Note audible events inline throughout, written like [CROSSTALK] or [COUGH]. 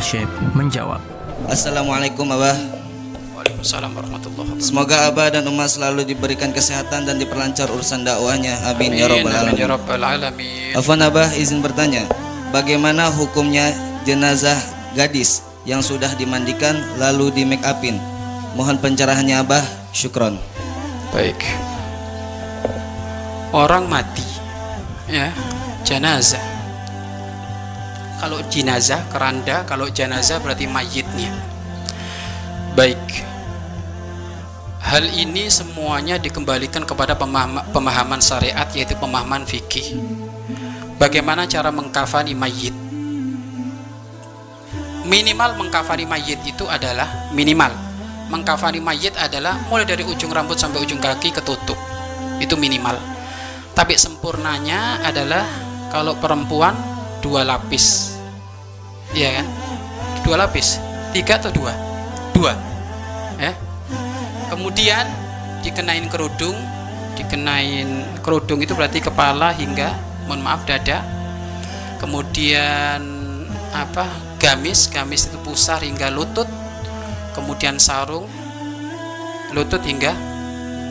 Syekh menjawab. Assalamualaikum Abah. Waalaikumsalam warahmatullahi wabarakatuh. Semoga Abah dan umat selalu diberikan kesehatan dan diperlancar urusan dakwahnya. Amin, ya rabbal Amin ya alamin. rabbal alamin. Afwan Abah izin bertanya, bagaimana hukumnya jenazah gadis yang sudah dimandikan lalu di make upin? Mohon pencerahannya Abah. Syukron. Baik. Orang mati ya, jenazah. Kalau jenazah keranda, kalau jenazah berarti mayitnya. Baik. Hal ini semuanya dikembalikan kepada pemahama- pemahaman syariat yaitu pemahaman fikih. Bagaimana cara mengkafani mayit? Minimal mengkafani mayit itu adalah minimal mengkafani mayit adalah mulai dari ujung rambut sampai ujung kaki ketutup. Itu minimal. Tapi sempurnanya adalah kalau perempuan dua lapis. Iya kan? Dua lapis. Tiga atau dua? Dua. Ya. Kemudian dikenain kerudung, dikenain kerudung itu berarti kepala hingga mohon maaf dada. Kemudian apa? Gamis, gamis itu pusar hingga lutut. Kemudian sarung lutut hingga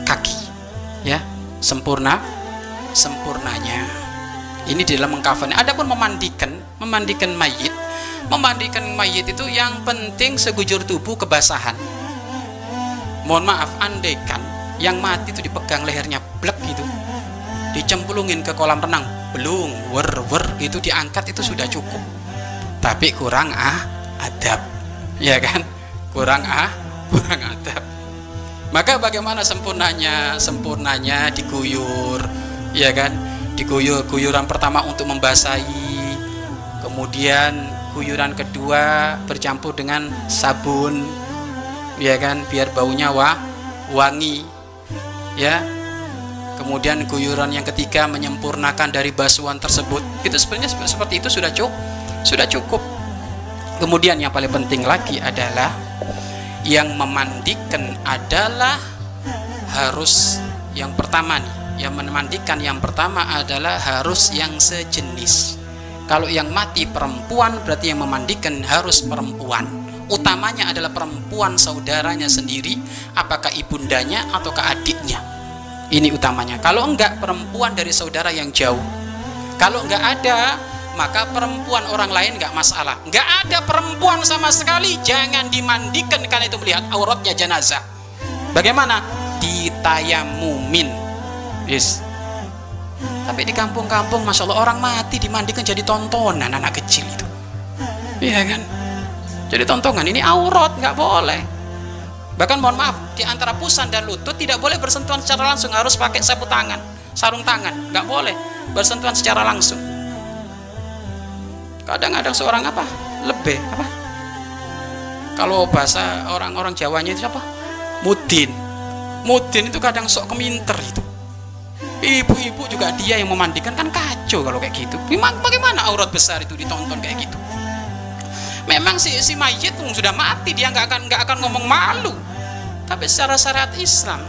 kaki. Ya, sempurna sempurnanya. Ini di dalam mengkafani. Adapun memandikan, memandikan mayit, memandikan mayit itu yang penting segujur tubuh kebasahan. Mohon maaf, andaikan yang mati itu dipegang lehernya blek gitu, dicemplungin ke kolam renang, belum, wer wer gitu diangkat itu sudah cukup. Tapi kurang ah adab, ya kan? Kurang ah, [LAUGHS] kurang adab. Maka bagaimana sempurnanya? Sempurnanya diguyur, ya kan? Diguyur, guyuran pertama untuk membasahi, kemudian guyuran kedua bercampur dengan sabun, ya kan? Biar baunya wah, wangi, ya. Kemudian guyuran yang ketiga menyempurnakan dari basuhan tersebut. Itu sebenarnya sep- seperti itu sudah cukup, sudah cukup. Kemudian yang paling penting lagi adalah yang memandikan adalah harus yang pertama nih yang memandikan yang pertama adalah harus yang sejenis. Kalau yang mati perempuan berarti yang memandikan harus perempuan. Utamanya adalah perempuan saudaranya sendiri apakah ibundanya ataukah adiknya. Ini utamanya. Kalau enggak perempuan dari saudara yang jauh. Kalau enggak ada maka perempuan orang lain enggak masalah. Enggak ada perempuan sama sekali. Jangan dimandikan karena itu melihat auratnya jenazah. Bagaimana? Ditayamumin yes tapi di kampung-kampung masya Allah orang mati dimandikan jadi tontonan anak kecil itu. Iya kan? Jadi tontonan ini aurat nggak boleh. Bahkan mohon maaf di antara pusan dan lutut tidak boleh bersentuhan secara langsung harus pakai sapu tangan sarung tangan nggak boleh bersentuhan secara langsung. Kadang ada seorang apa? Lebih apa? Kalau bahasa orang-orang Jawanya itu apa mudin. Mudin itu kadang sok keminter itu ibu-ibu juga dia yang memandikan kan kacau kalau kayak gitu. Bagaimana aurat besar itu ditonton kayak gitu? Memang si si mayit sudah mati dia nggak akan nggak akan ngomong malu. Tapi secara syariat Islam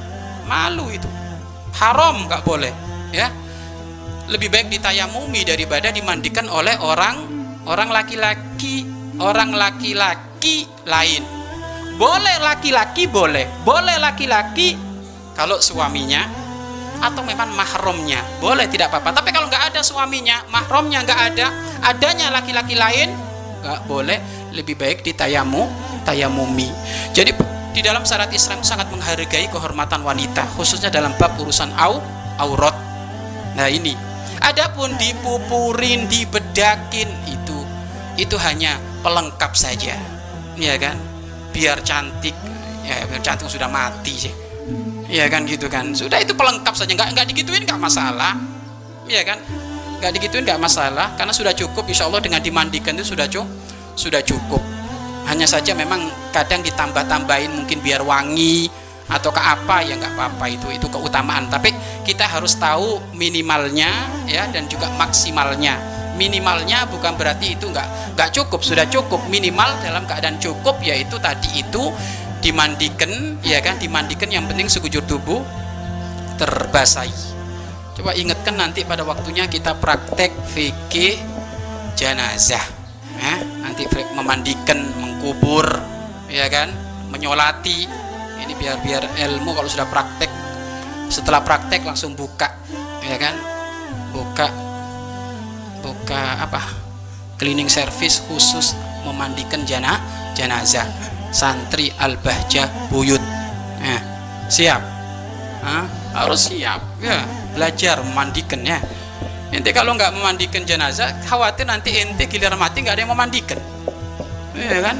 malu itu. Haram nggak boleh ya. Lebih baik ditayamumi daripada dimandikan oleh orang orang laki-laki orang laki-laki lain. Boleh laki-laki boleh boleh laki-laki kalau suaminya atau memang mahramnya. Boleh tidak apa-apa tapi kalau nggak ada suaminya mahramnya nggak ada. Adanya laki-laki lain nggak boleh. Lebih baik ditayamu tayamumi. Jadi di dalam syariat Islam sangat menghargai kehormatan wanita khususnya dalam bab urusan au aurat. Nah ini. Adapun dipupurin dibedakin itu itu hanya pelengkap saja. Ya kan? Biar cantik. Ya biar cantik sudah mati sih ya kan gitu kan. Sudah itu pelengkap saja. Nggak nggak digituin nggak masalah. Ya kan? Nggak digituin nggak masalah. Karena sudah cukup insya Allah dengan dimandikan itu sudah cukup sudah cukup. Hanya saja memang kadang ditambah-tambahin mungkin biar wangi atau ke apa ya nggak apa-apa itu itu keutamaan. Tapi kita harus tahu minimalnya ya dan juga maksimalnya. Minimalnya bukan berarti itu nggak nggak cukup. Sudah cukup minimal dalam keadaan cukup yaitu tadi itu dimandikan ya kan? Dimandikan yang penting sekujur tubuh terbasahi. Coba ingatkan nanti pada waktunya kita praktek fikih jenazah. Nanti nanti memandikan mengkubur ya kan? Menyolati. Ini biar biar ilmu kalau sudah praktek. Setelah praktek langsung buka ya kan? Buka buka apa? Cleaning service khusus memandikan jana jenazah santri al bahja buyut. Nah, siap? Harus siap ya. Belajar memandikan ya. Ente kalau nggak memandikan jenazah khawatir nanti ente giliran mati nggak ada yang memandikan. Ya kan?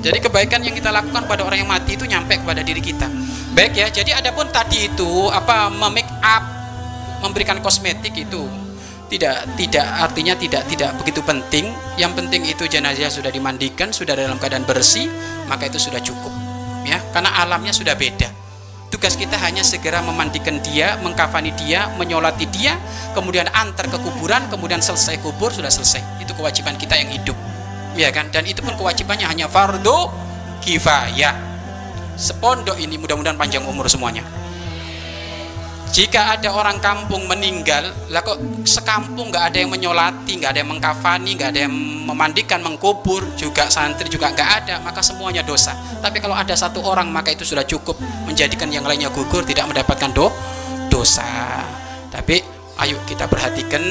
Jadi kebaikan yang kita lakukan pada orang yang mati itu nyampe kepada diri kita. Baik ya. Jadi adapun tadi itu apa memake up, memberikan kosmetik itu tidak tidak artinya tidak tidak begitu penting. Yang penting itu jenazah sudah dimandikan, sudah dalam keadaan bersih, maka itu sudah cukup. Ya, karena alamnya sudah beda. Tugas kita hanya segera memandikan dia, mengkafani dia, menyolati dia, kemudian antar ke kuburan, kemudian selesai kubur sudah selesai. Itu kewajiban kita yang hidup ya kan dan itu pun kewajibannya hanya fardu kifayah sepondok ini mudah-mudahan panjang umur semuanya jika ada orang kampung meninggal lah kok sekampung nggak ada yang menyolati nggak ada yang mengkafani nggak ada yang memandikan mengkubur juga santri juga nggak ada maka semuanya dosa. Tapi kalau ada satu orang maka itu sudah cukup menjadikan yang lainnya gugur tidak mendapatkan do dosa. Tapi ayo kita perhatikan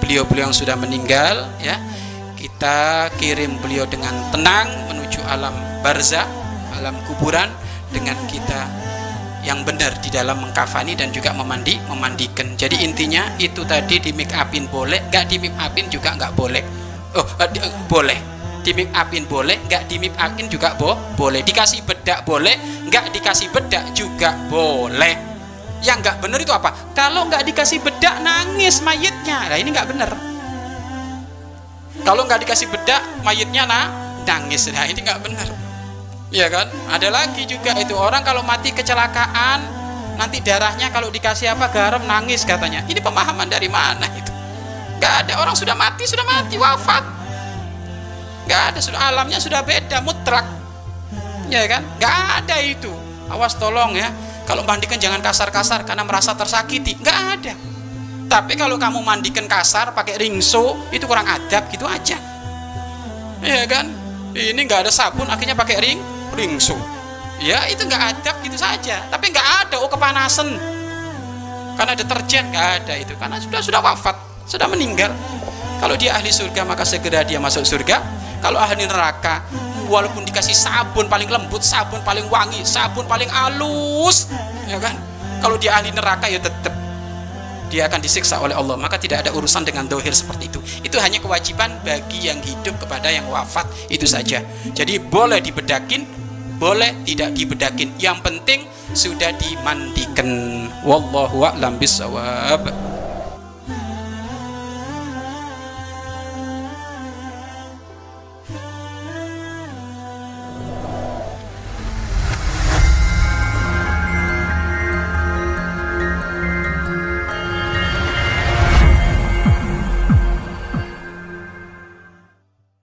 beliau-beliau yang sudah meninggal ya. Kita kirim beliau dengan tenang menuju alam barzah, alam kuburan dengan kita yang benar di dalam mengkafani dan juga memandi, memandikan. Jadi intinya itu tadi di make upin boleh, nggak di make upin juga nggak boleh. Oh, uh, di, uh, boleh. Di make upin boleh, nggak di make upin juga bo boleh. Dikasih bedak boleh, nggak dikasih bedak juga boleh. Yang nggak benar itu apa? Kalau nggak dikasih bedak nangis mayitnya, nah ini nggak benar kalau nggak dikasih bedak mayitnya nah nangis nah ini nggak benar ya kan? Ada lagi juga itu. Orang kalau mati kecelakaan nanti darahnya kalau dikasih apa garam nangis katanya. Ini pemahaman dari mana itu? Nggak ada. Orang sudah mati sudah mati wafat. Nggak ada. Sudah alamnya sudah beda mutlak. Ya kan? Nggak ada itu. Awas tolong ya. Kalau mandikan jangan kasar-kasar karena merasa tersakiti. Nggak ada. Tapi kalau kamu mandikan kasar pakai ringso itu kurang adab gitu aja. Ya kan? Ini nggak ada sabun akhirnya pakai ring ringso ya itu nggak adab gitu saja. Tapi nggak ada oh kepanasan. Karena deterjen nggak ada itu. Karena sudah sudah wafat sudah meninggal. Kalau dia ahli surga maka segera dia masuk surga. Kalau ahli neraka walaupun dikasih sabun paling lembut sabun paling wangi sabun paling halus ya kan? Kalau dia ahli neraka ya tetap dia akan disiksa oleh Allah. Maka tidak ada urusan dengan dohir seperti itu. Itu hanya kewajiban bagi yang hidup kepada yang wafat itu saja. Jadi boleh dibedakin boleh tidak dibedakin. Yang penting sudah dimandikan. Wallahu a'lam bisawab